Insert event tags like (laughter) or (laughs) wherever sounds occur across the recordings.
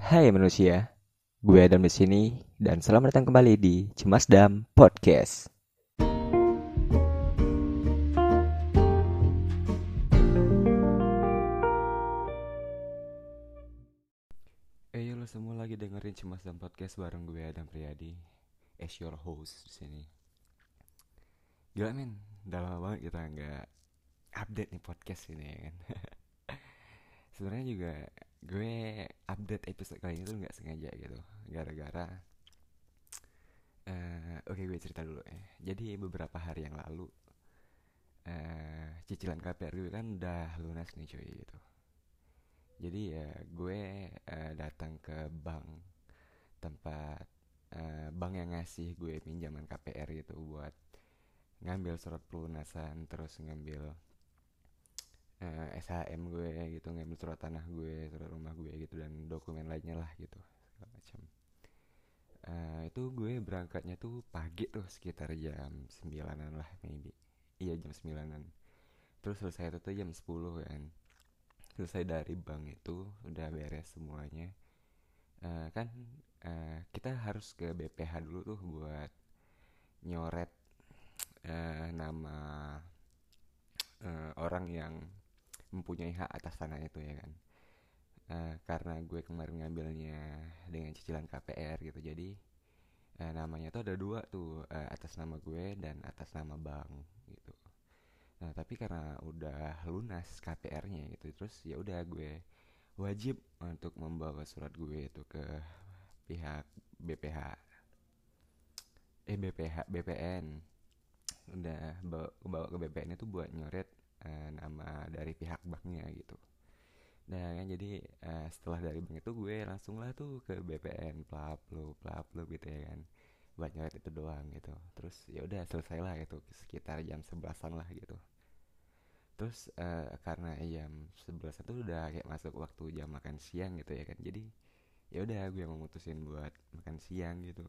Hai manusia, gue Adam di sini dan selamat datang kembali di Cemas Dam Podcast. Eh lo semua lagi dengerin Cemas Dam Podcast bareng gue Adam Priyadi, as your host di sini. Gila men, udah lama banget kita nggak update nih podcast ini ya kan. (laughs) Sebenarnya juga gue update episode kali ini tuh nggak sengaja gitu, gara-gara. eh Oke gue cerita dulu ya. Jadi beberapa hari yang lalu, eh cicilan KPR gue kan udah lunas nih cuy gitu. Jadi ya gue eh, datang ke bank tempat eh, bank yang ngasih gue pinjaman KPR gitu buat ngambil surat pelunasan terus ngambil eh, SHM gue gitu ngambil surat tanah gue surat rumah gue gitu dan dokumen lainnya lah gitu segala macam. Eh, itu gue berangkatnya tuh pagi tuh sekitar jam 9an lah maybe. Iya jam 9an terus selesai itu tuh jam 10 kan. Selesai dari bank itu udah beres semuanya. Eh, kan eh, kita harus ke BPH dulu tuh buat nyoret eh, nama eh, orang yang mempunyai hak atas tanah itu ya kan? Eh, karena gue kemarin ngambilnya dengan cicilan KPR gitu. Jadi eh, namanya tuh ada dua tuh eh, atas nama gue dan atas nama bank gitu. Nah tapi karena udah lunas KPR-nya gitu terus ya udah gue wajib untuk membawa surat gue itu ke pihak BPH eh BPH BPN udah bawa, bawa ke BPN itu buat nyoret eh, nama dari pihak banknya gitu. Nah kan jadi eh, setelah dari bank itu gue langsung lah tuh ke BPN pelaplu pelaplu gitu ya kan. Buat nyoret itu doang gitu. Terus ya udah selesai lah gitu sekitar jam sebelasan lah gitu. Terus eh, karena jam sebelasan tuh udah kayak masuk waktu jam makan siang gitu ya kan. Jadi ya udah gue memutusin buat makan siang gitu.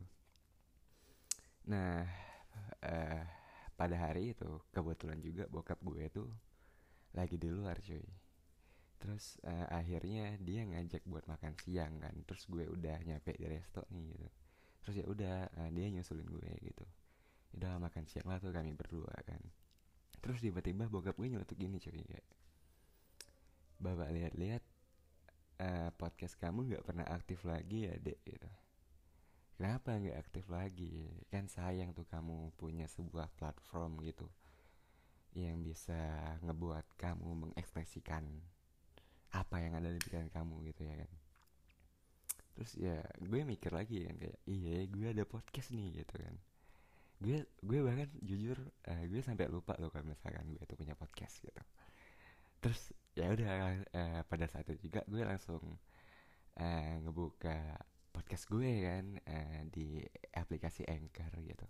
Nah eh, pada hari itu kebetulan juga bokap gue tuh lagi di luar cuy. Terus eh, akhirnya dia ngajak buat makan siang kan. Terus gue udah nyampe di resto nih gitu. Terus ya udah eh, dia nyusulin gue gitu. Udah makan siang lah tuh kami berdua kan. Terus tiba-tiba bokap gue nyeletuk gini cuy kayak bapak lihat-lihat eh, podcast kamu nggak pernah aktif lagi ya dek gitu kenapa nggak aktif lagi? Kan sayang tuh kamu punya sebuah platform gitu yang bisa ngebuat kamu mengekspresikan apa yang ada di pikiran kamu gitu ya kan. Terus ya gue mikir lagi kan kayak iya gue ada podcast nih gitu kan. Gue gue bahkan jujur eh, gue sampai lupa loh kalau misalkan gue tuh punya podcast gitu. Terus ya udah eh, pada saat itu juga gue langsung eh, ngebuka podcast gue kan eh, di aplikasi Anchor gitu.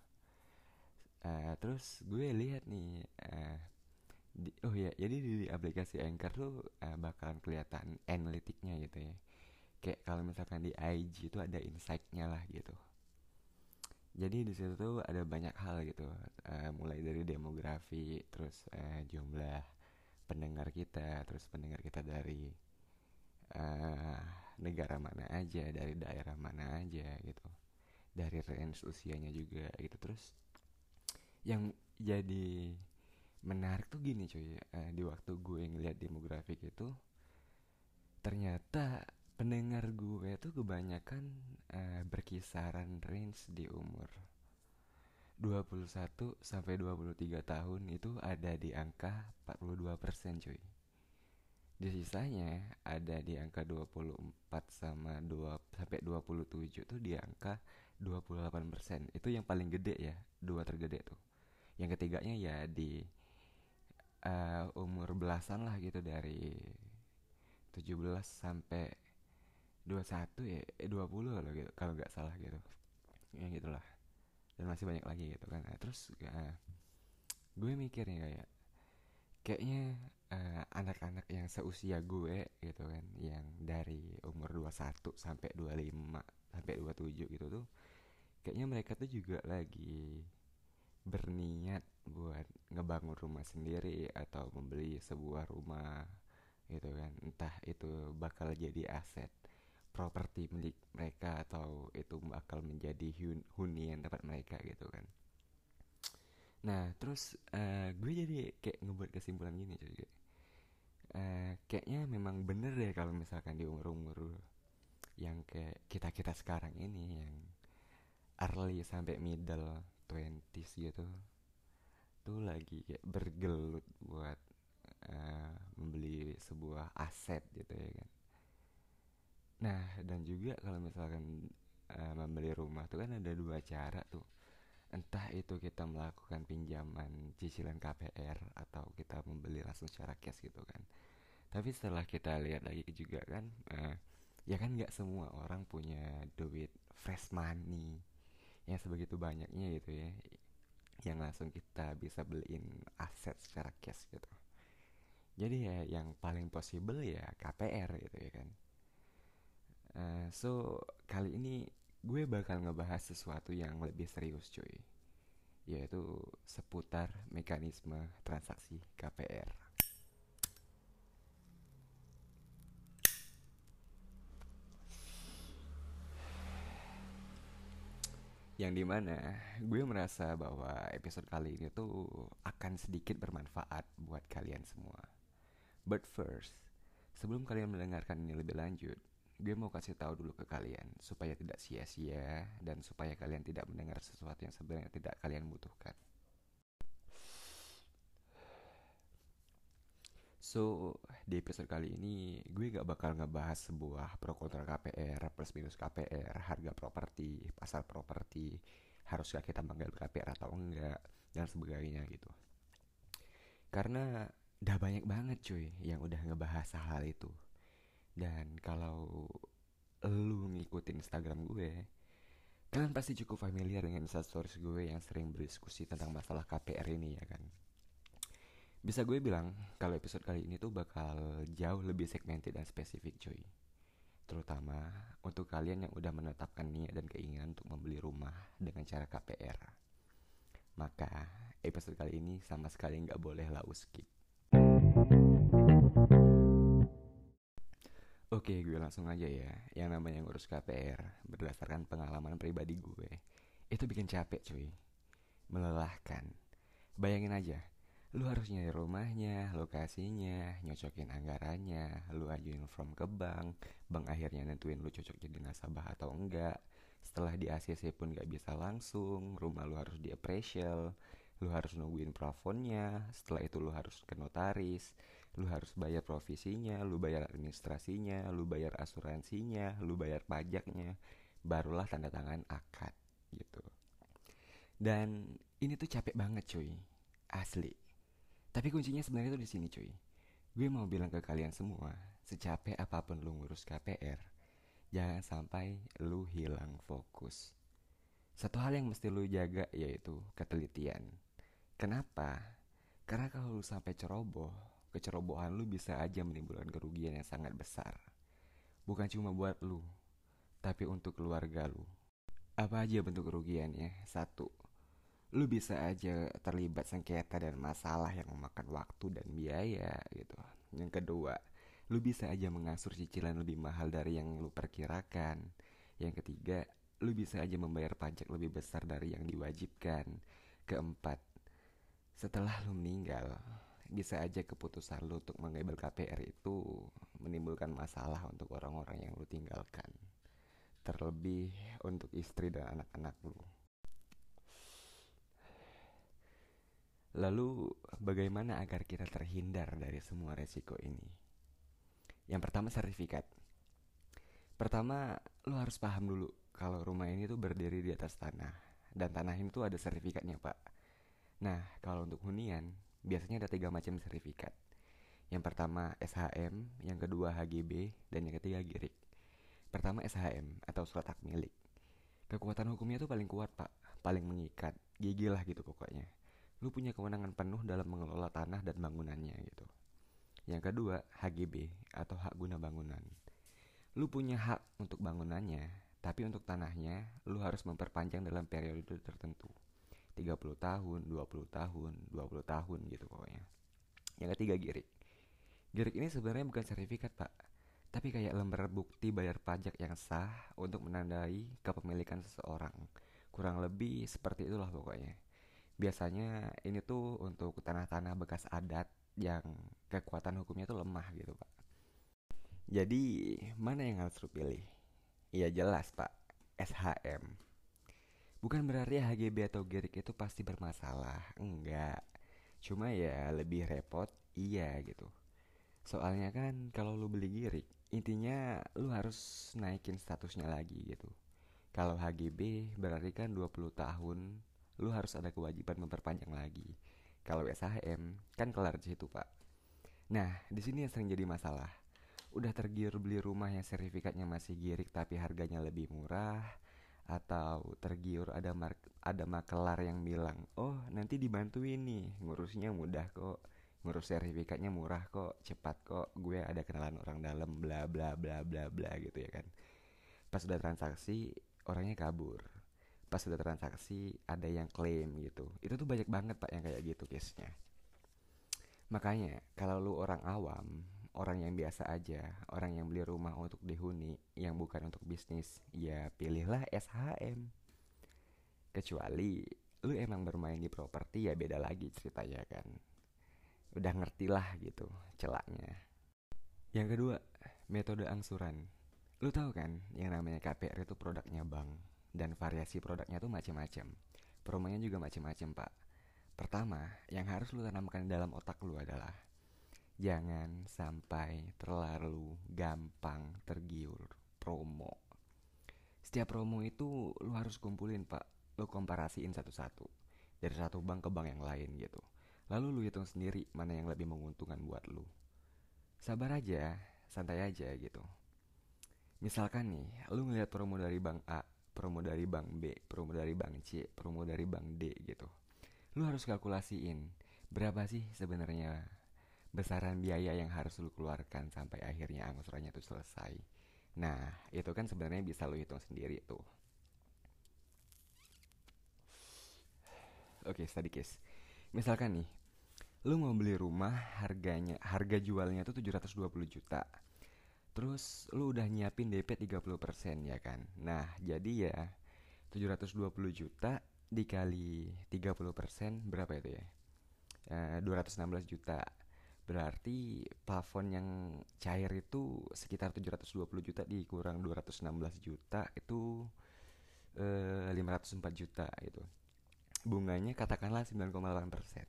Eh, terus gue lihat nih eh, di, oh ya jadi di aplikasi Anchor tuh eh, bakalan kelihatan analitiknya gitu ya. Kayak kalau misalkan di IG itu ada insight-nya lah gitu. Jadi di situ tuh ada banyak hal gitu. Eh, mulai dari demografi terus eh, jumlah pendengar kita terus pendengar kita dari eh, negara mana aja dari daerah mana aja gitu. Dari range usianya juga gitu. Terus yang jadi menarik tuh gini cuy eh, di waktu gue ngeliat demografik itu ternyata pendengar gue tuh kebanyakan eh, berkisaran range di umur 21 sampai 23 tahun itu ada di angka 42% cuy di sisanya ada di angka 24 sama 2 sampai 27 tuh di angka 28% itu yang paling gede ya dua tergede tuh. Yang ketiganya ya di eh, umur belasan lah gitu dari 17 sampai 21 ya eh, 20 kalau gitu kalau nggak salah gitu. Ya gitulah. Dan masih banyak lagi gitu kan. Nah, terus eh, gue mikir nih kayak kayaknya eh, anak-anak yang seusia gue gitu kan yang dari umur 21 sampai 25 sampai 27 gitu tuh kayaknya mereka tuh juga lagi berniat buat ngebangun rumah sendiri atau membeli sebuah rumah gitu kan. Entah itu bakal jadi aset properti milik mereka atau itu bakal menjadi hunian tempat mereka gitu kan. Nah terus uh, gue jadi kayak ngebuat kesimpulan gini kayak, uh, kayaknya memang bener deh kalau misalkan di umur umur yang kayak kita kita sekarang ini yang early sampai middle twenties gitu tuh lagi kayak bergelut buat uh, membeli sebuah aset gitu ya kan. Nah dan juga kalau misalkan uh, membeli rumah tuh kan ada dua cara tuh entah itu kita melakukan pinjaman cicilan KPR atau kita membeli langsung secara cash gitu kan. Tapi setelah kita lihat lagi juga kan uh, ya kan nggak semua orang punya duit fresh money yang sebegitu banyaknya gitu ya yang langsung kita bisa beliin aset secara cash gitu. Jadi ya yang paling possible ya KPR gitu ya kan. Uh, so kali ini gue bakal ngebahas sesuatu yang lebih serius cuy yaitu seputar mekanisme transaksi KPR yang di mana gue merasa bahwa episode kali ini tuh akan sedikit bermanfaat buat kalian semua. But first, sebelum kalian mendengarkan ini lebih lanjut, gue mau kasih tahu dulu ke kalian supaya tidak sia-sia dan supaya kalian tidak mendengar sesuatu yang sebenarnya tidak kalian butuhkan. So, di episode kali ini gue gak bakal ngebahas sebuah pro kontra KPR, plus minus KPR, harga properti, pasar properti, haruskah kita mengambil KPR atau enggak, dan sebagainya gitu. Karena udah banyak banget cuy yang udah ngebahas hal-hal itu. Dan kalau lu ngikutin Instagram gue, kalian pasti cukup familiar dengan stories gue yang sering berdiskusi tentang masalah KPR ini ya kan bisa gue bilang kalau episode kali ini tuh bakal jauh lebih segmented dan spesifik cuy. Terutama untuk kalian yang udah menetapkan niat dan keinginan untuk membeli rumah dengan cara KPR. Maka episode kali ini sama sekali nggak boleh lau skip. Oke, gue langsung aja ya. Yang namanya ngurus KPR berdasarkan pengalaman pribadi gue, itu bikin capek cuy. Melelahkan. Bayangin aja, lu harus nyari rumahnya, lokasinya, nyocokin anggarannya, lu ajuin form ke bank, bank akhirnya nentuin lu cocok jadi nasabah atau enggak. Setelah di ACC pun gak bisa langsung, rumah lu harus di appraisal, lu harus nungguin plafonnya, setelah itu lu harus ke notaris, lu harus bayar provisinya, lu bayar administrasinya, lu bayar asuransinya, lu bayar pajaknya, barulah tanda tangan akad gitu. Dan ini tuh capek banget cuy, asli tapi kuncinya sebenarnya tuh di sini cuy. Gue mau bilang ke kalian semua, secapek apa pun lu ngurus KPR, jangan sampai lu hilang fokus. Satu hal yang mesti lu jaga yaitu ketelitian. Kenapa? Karena kalau lu sampai ceroboh, kecerobohan lu bisa aja menimbulkan kerugian yang sangat besar. Bukan cuma buat lu, tapi untuk keluarga lu. Apa aja bentuk kerugiannya? Satu, lu bisa aja terlibat sengketa dan masalah yang memakan waktu dan biaya gitu. Yang kedua, lu bisa aja mengasur cicilan lebih mahal dari yang lu perkirakan. Yang ketiga, lu bisa aja membayar pajak lebih besar dari yang diwajibkan. Keempat, setelah lu meninggal, bisa aja keputusan lu untuk mengambil KPR itu menimbulkan masalah untuk orang-orang yang lu tinggalkan. Terlebih untuk istri dan anak-anak lu. Lalu bagaimana agar kita terhindar dari semua resiko ini? Yang pertama sertifikat. Pertama, lo harus paham dulu kalau rumah ini tuh berdiri di atas tanah dan tanah ini tuh ada sertifikatnya, Pak. Nah, kalau untuk hunian, biasanya ada tiga macam sertifikat. Yang pertama SHM, yang kedua HGB, dan yang ketiga GIRIK. Pertama SHM atau surat hak milik. Kekuatan hukumnya tuh paling kuat, Pak. Paling mengikat. Gigi lah gitu pokoknya lu punya kewenangan penuh dalam mengelola tanah dan bangunannya gitu. Yang kedua, HGB atau hak guna bangunan. Lu punya hak untuk bangunannya, tapi untuk tanahnya lu harus memperpanjang dalam periode tertentu. 30 tahun, 20 tahun, 20 tahun gitu pokoknya. Yang ketiga, girik. Girik ini sebenarnya bukan sertifikat, Pak. tapi kayak lembar bukti bayar pajak yang sah untuk menandai kepemilikan seseorang. Kurang lebih seperti itulah pokoknya. Biasanya ini tuh untuk tanah-tanah bekas adat yang kekuatan hukumnya tuh lemah gitu pak. Jadi mana yang harus lu pilih? Iya jelas pak, SHM. Bukan berarti HGB atau Gerik itu pasti bermasalah, enggak. Cuma ya lebih repot, iya gitu. Soalnya kan kalau lu beli Gerik, intinya lu harus naikin statusnya lagi gitu. Kalau HGB berarti kan 20 tahun, lu harus ada kewajiban memperpanjang lagi. Kalau SHM kan kelar di situ, Pak. Nah, di sini yang sering jadi masalah udah tergiur beli rumah yang sertifikatnya masih girik tapi harganya lebih murah atau tergiur ada mar ada makelar yang bilang oh nanti dibantuin nih ngurusnya mudah kok ngurus sertifikatnya murah kok cepat kok gue ada kenalan orang dalam bla bla bla bla bla gitu ya kan. Pas udah transaksi orangnya kabur. Pas udah transaksi ada yang klaim gitu. Itu tuh banyak banget pak yang kayak gitu case nya makanya kalau lu orang awam orang yang biasa aja, orang yang beli rumah untuk dihuni, yang bukan untuk bisnis, ya pilihlah SHM. Kecuali lu emang bermain di properti ya beda lagi ceritanya kan. Udah ngerti lah gitu celaknya. Yang kedua, metode angsuran. Lu tahu kan yang namanya KPR itu produknya bank dan variasi produknya tuh macam-macam. Promonya juga macam-macam, Pak. Pertama, yang harus lu tanamkan dalam otak lu adalah Jangan sampai terlalu gampang tergiur promo. Setiap promo itu lu harus kumpulin pak, lu komparasiin satu-satu dari satu bank ke bank yang lain gitu. Lalu lu hitung sendiri mana yang lebih menguntungkan buat lu. Sabar aja, santai aja gitu. Misalkan nih, lu ngeliat promo dari bank A, promo dari bank B, promo dari bank C, promo dari bank D gitu. Lu harus kalkulasiin berapa sih sebenarnya besaran biaya yang harus lu keluarkan sampai akhirnya angsurannya itu selesai. Nah, itu kan sebenarnya bisa lu hitung sendiri tuh. Oke, study case. Misalkan nih, lu mau beli rumah harganya harga jualnya tuh 720 juta. Terus lu udah nyiapin DP 30% ya kan. Nah, jadi ya 720 juta dikali 30% berapa itu ya? Uh, eh, 216 juta Berarti plafon yang cair itu sekitar 720 juta dikurang 216 juta itu eh, 504 juta itu. Bunganya katakanlah 9,8 persen.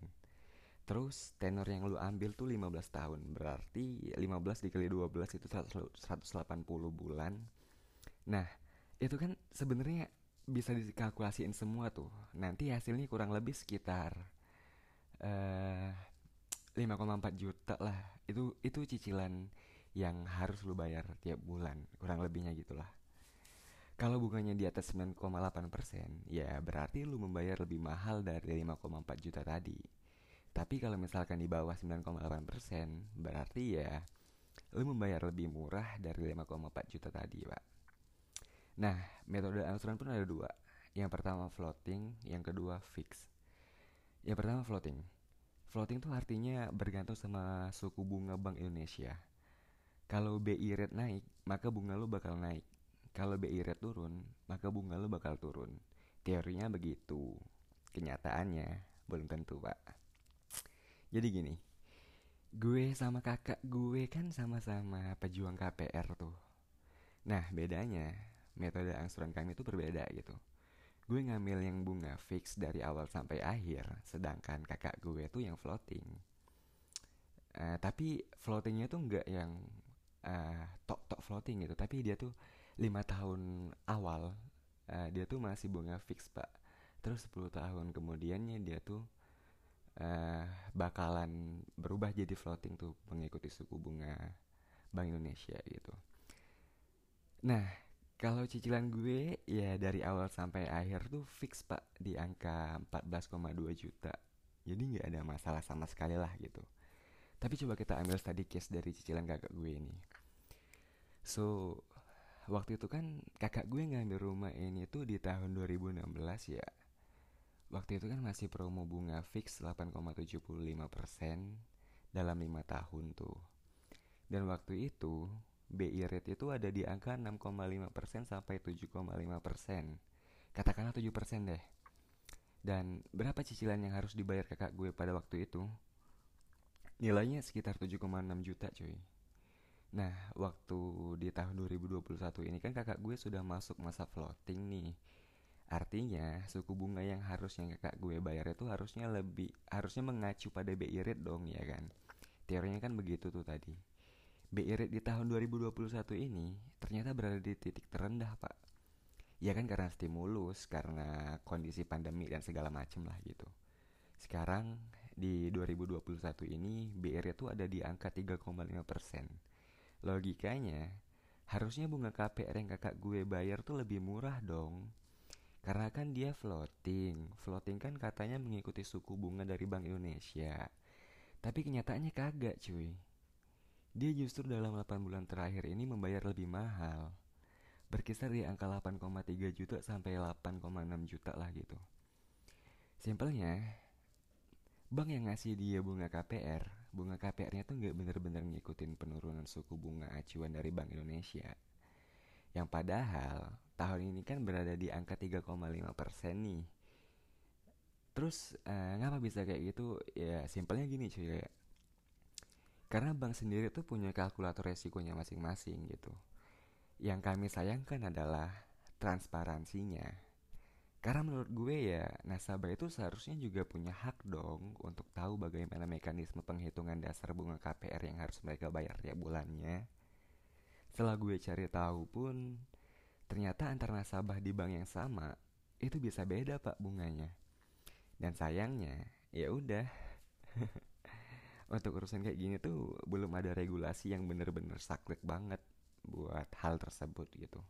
Terus tenor yang lu ambil tuh 15 tahun Berarti 15 dikali 12 itu 180 bulan Nah itu kan sebenarnya bisa dikalkulasiin semua tuh Nanti hasilnya kurang lebih sekitar uh, 5,4 juta lah. Itu itu cicilan yang harus lu bayar tiap bulan kurang lebihnya gitulah. Kalau bunganya di atas 9,8 persen ya berarti lu membayar lebih mahal dari 5,4 juta tadi. Tapi kalau misalkan di bawah 9,8 persen berarti ya lu membayar lebih murah dari 5,4 juta tadi pak. Nah metode angsuran pun ada dua. Yang pertama floating yang kedua fix yang pertama floating Floating tuh artinya bergantung sama suku bunga Bank Indonesia. Kalau BI rate naik, maka bunga lo bakal naik. Kalau BI rate turun, maka bunga lo bakal turun. Teorinya begitu. Kenyataannya belum tentu, Pak. Jadi gini, gue sama kakak gue kan sama-sama pejuang KPR tuh. Nah, bedanya metode angsuran kami itu berbeda gitu gue ngambil yang bunga fix dari awal sampai akhir sedangkan kakak gue tuh yang floating. Uh, tapi floatingnya tuh nggak yang uh, tok tok floating gitu. Tapi dia tuh lima tahun awal uh, dia tuh masih bunga fix pak. Terus 10 tahun kemudiannya dia tuh uh, bakalan berubah jadi floating tuh mengikuti suku bunga Bank Indonesia gitu. Nah kalau cicilan gue ya dari awal sampai akhir tuh fix pak di angka 14,2 juta. Jadi nggak ada masalah sama sekali lah gitu. Tapi coba kita ambil study case dari cicilan kakak gue ini. So waktu itu kan kakak gue ngambil rumah ini tuh di tahun 2016 ya. Waktu itu kan masih promo bunga fix 8,75% dalam lima tahun tuh. Dan waktu itu BI rate itu ada di angka 6,5% sampai 7,5%. Katakanlah 7% deh. Dan berapa cicilan yang harus dibayar kakak gue pada waktu itu? Nilainya sekitar 7,6 juta cuy. Nah, waktu di tahun 2021 ini kan kakak gue sudah masuk masa floating nih. Artinya, suku bunga yang harusnya kakak gue bayar itu harusnya lebih harusnya mengacu pada BI rate dong ya kan. Teorinya kan begitu tuh tadi. BI rate di tahun 2021 ini ternyata berada di titik terendah, Pak. Ya kan karena stimulus karena kondisi pandemi dan segala macem lah gitu. Sekarang di 2021 ini BR itu ada di angka 3,5 persen. Logikanya harusnya bunga KPR yang kakak gue bayar tuh lebih murah dong. Karena kan dia floating. Floating kan katanya mengikuti suku bunga dari Bank Indonesia. Tapi kenyataannya kagak cuy dia justru dalam 8 bulan terakhir ini membayar lebih mahal berkisar di angka 8,3 juta sampai 8,6 juta lah gitu. Simpelnya, bank yang ngasih dia bunga KPR, bunga KPR-nya tuh nggak bener-bener ngikutin penurunan suku bunga acuan dari Bank Indonesia. Yang padahal tahun ini kan berada di angka 3,5 persen nih. Terus uh, ngapa bisa kayak gitu? Ya simpelnya gini cuy. Karena bank sendiri tuh punya kalkulator resikonya masing-masing gitu. Yang kami sayangkan adalah transparansinya. Karena menurut gue ya, nasabah itu seharusnya juga punya hak dong untuk tahu bagaimana mekanisme penghitungan dasar bunga KPR yang harus mereka bayar tiap bulannya. Setelah gue cari tahu pun, ternyata antar nasabah di bank yang sama itu bisa beda pak bunganya. Dan sayangnya, ya udah. (laughs) untuk urusan kayak gini tuh belum ada regulasi yang bener-bener saklek banget buat hal tersebut gitu.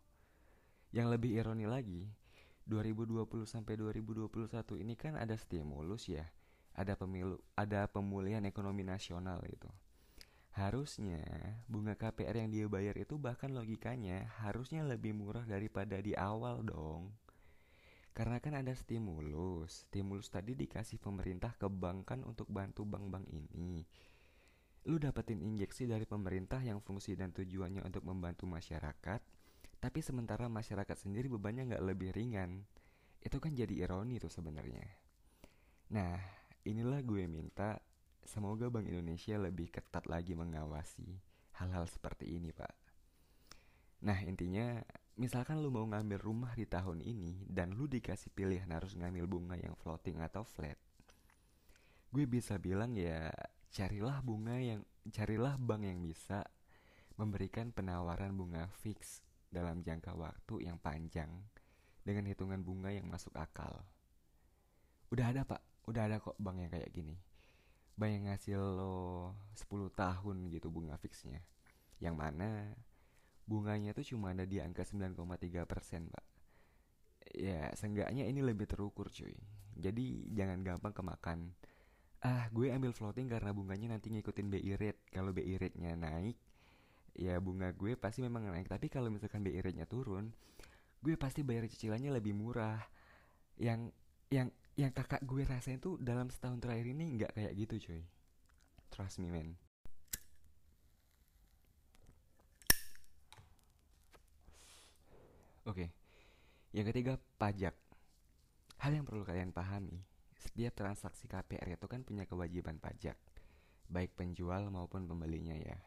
Yang lebih ironi lagi, 2020 sampai 2021 ini kan ada stimulus ya, ada pemilu, ada pemulihan ekonomi nasional gitu. Harusnya bunga KPR yang dia bayar itu bahkan logikanya harusnya lebih murah daripada di awal dong. Karena kan ada stimulus, stimulus tadi dikasih pemerintah ke bank kan untuk bantu bank-bank ini lu dapetin injeksi dari pemerintah yang fungsi dan tujuannya untuk membantu masyarakat, tapi sementara masyarakat sendiri bebannya nggak lebih ringan. Itu kan jadi ironi tuh sebenarnya. Nah, inilah gue minta semoga Bank Indonesia lebih ketat lagi mengawasi hal-hal seperti ini, Pak. Nah, intinya misalkan lu mau ngambil rumah di tahun ini dan lu dikasih pilihan harus ngambil bunga yang floating atau flat. Gue bisa bilang ya carilah bunga yang carilah bank yang bisa memberikan penawaran bunga fix dalam jangka waktu yang panjang dengan hitungan bunga yang masuk akal. Udah ada pak, udah ada kok bank yang kayak gini. Bank yang ngasih lo 10 tahun gitu bunga fixnya. Yang mana bunganya tuh cuma ada di angka 9,3 persen pak. Ya seenggaknya ini lebih terukur cuy. Jadi jangan gampang kemakan. Ah gue ambil floating karena bunganya nanti ngikutin BI rate. Kalau BI rate-nya naik ya bunga gue pasti memang naik. Tapi kalau misalkan BI rate-nya turun gue pasti bayar cicilannya lebih murah. Yang yang yang kakak gue rasain tuh dalam setahun terakhir ini nggak kayak gitu cuy. Trust me man oke okay. yang ketiga pajak hal yang perlu kalian pahami setiap transaksi KPR itu kan punya kewajiban pajak, baik penjual maupun pembelinya ya.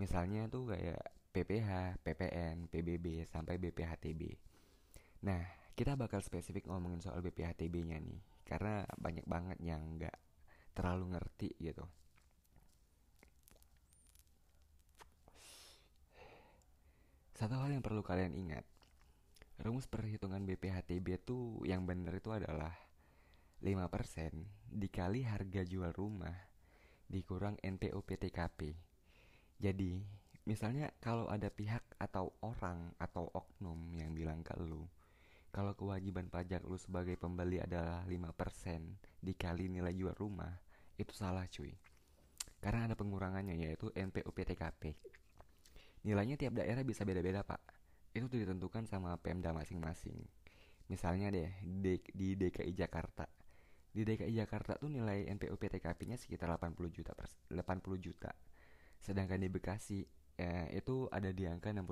Misalnya tuh kayak PPH, PPN, PBB, sampai BPHTB. Nah, kita bakal spesifik ngomongin soal BPHTB-nya nih, karena banyak banget yang nggak terlalu ngerti gitu. Satu hal yang perlu kalian ingat, rumus perhitungan BPHTB tuh yang benar itu adalah 5% dikali harga jual rumah dikurang NPO PTKP. Jadi, misalnya kalau ada pihak atau orang atau oknum yang bilang ke lu, kalau kewajiban pajak lu sebagai pembeli adalah 5% dikali nilai jual rumah, itu salah cuy. Karena ada pengurangannya yaitu NPO PTKP. Nilainya tiap daerah bisa beda-beda pak. Itu ditentukan sama Pemda masing-masing. Misalnya deh di DKI Jakarta. Di DKI Jakarta tuh nilai NPU PTKP-nya sekitar 80 juta per, 80 juta. Sedangkan di Bekasi eh, itu ada di angka 60%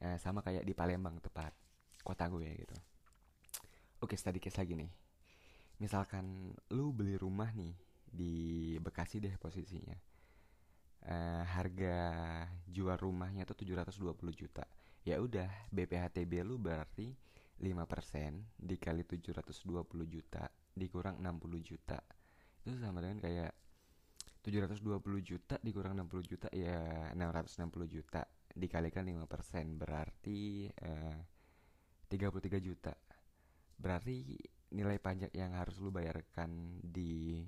eh, sama kayak di Palembang tepat kota gue gitu. Oke study case lagi nih. Misalkan lu beli rumah nih di Bekasi deh posisinya. Eh, harga jual rumahnya tuh 720 juta ya udah BPHTB lu berarti 5% dikali 720 juta dikurang 60 juta. Itu sama dengan kayak 720 juta dikurang 60 juta ya 660 juta dikalikan 5% berarti eh, 33 juta. Berarti nilai pajak yang harus lu bayarkan di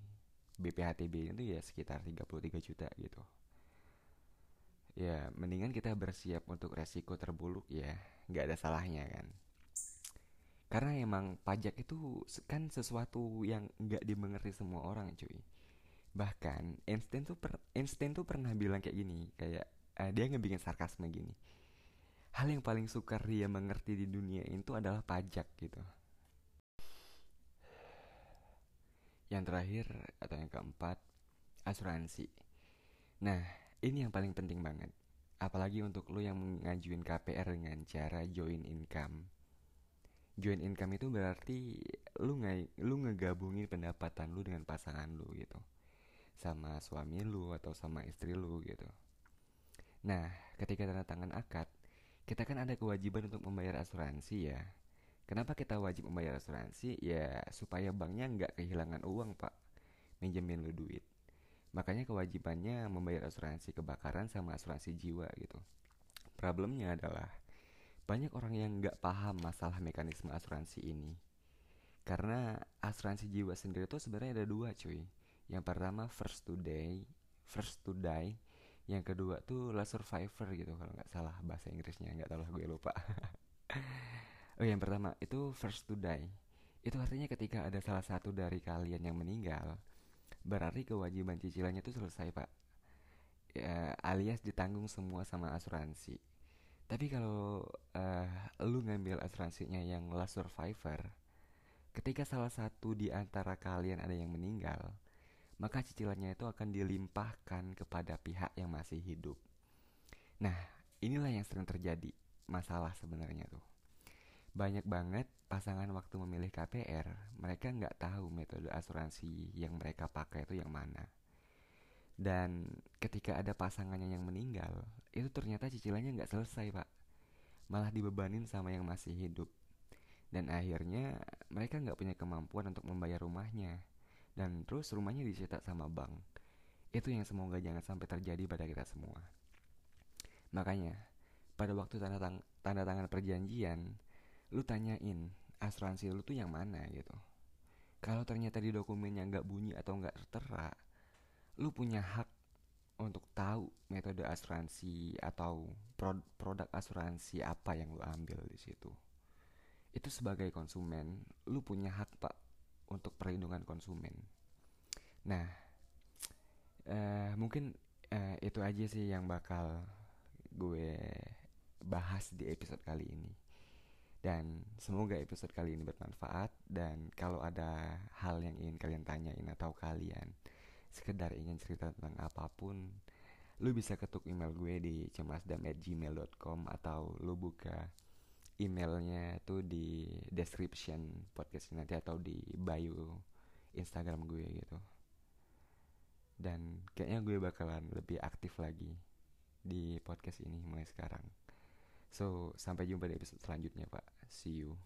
BPHTB itu ya sekitar 33 juta gitu ya mendingan kita bersiap untuk resiko terburuk ya. Nggak ada salahnya kan. Karena emang pajak itu kan sesuatu yang nggak dimengerti semua orang cuy. Bahkan Einstein tuh per, Einstein tuh pernah bilang kayak gini kayak uh, dia ngebikin sarkasme gini. Hal yang paling sukar dia mengerti di dunia itu adalah pajak gitu. Yang terakhir atau yang keempat asuransi. Nah ini yang paling penting banget apalagi untuk lo yang ngajuin KPR dengan cara join income join income itu berarti lu nggak lu ngegabungin pendapatan lu dengan pasangan lu gitu sama suami lu atau sama istri lu gitu. Nah, ketika tanda tangan akad, kita kan ada kewajiban untuk membayar asuransi ya. Kenapa kita wajib membayar asuransi? Ya supaya banknya nggak kehilangan uang pak, minjemin lu duit. Makanya kewajibannya membayar asuransi kebakaran sama asuransi jiwa gitu. Problemnya adalah banyak orang yang nggak paham masalah mekanisme asuransi ini. Karena asuransi jiwa sendiri tuh sebenarnya ada dua cuy yang pertama first to die first to die yang kedua tuh last survivor gitu kalau nggak salah bahasa Inggrisnya nggak tahu lah gue lupa (laughs) oh yang pertama itu first to die itu artinya ketika ada salah satu dari kalian yang meninggal berarti kewajiban cicilannya itu selesai pak ya, alias ditanggung semua sama asuransi tapi kalau uh, lu ngambil asuransinya yang last survivor ketika salah satu di antara kalian ada yang meninggal maka cicilannya itu akan dilimpahkan kepada pihak yang masih hidup. Nah, inilah yang sering terjadi masalah sebenarnya tuh. Banyak banget pasangan waktu memilih KPR, mereka nggak tahu metode asuransi yang mereka pakai itu yang mana. Dan ketika ada pasangannya yang meninggal, itu ternyata cicilannya nggak selesai pak, malah dibebanin sama yang masih hidup. Dan akhirnya mereka nggak punya kemampuan untuk membayar rumahnya dan terus rumahnya dicetak sama bank. Itu yang semoga jangan sampai terjadi pada kita semua. Makanya, pada waktu tanda, tang tanda tangan perjanjian, lu tanyain asuransi lu tuh yang mana gitu. Kalau ternyata di dokumennya nggak bunyi atau nggak tertera, lu punya hak untuk tahu metode asuransi atau pro produk asuransi apa yang lu ambil di situ. Itu sebagai konsumen, lu punya hak pak untuk perlindungan konsumen. Nah, uh, mungkin uh, itu aja sih yang bakal gue bahas di episode kali ini. Dan semoga episode kali ini bermanfaat. Dan kalau ada hal yang ingin kalian tanyain atau kalian sekedar ingin cerita tentang apa pun, lu bisa ketuk email gue di cemasdam@gmail.com atau lu buka emailnya tuh di description podcast nanti atau di bio Instagram gue gitu. Dan kayaknya gue bakalan lebih aktif lagi di podcast ini mulai sekarang. So sampai jumpa di episode selanjutnya pak see you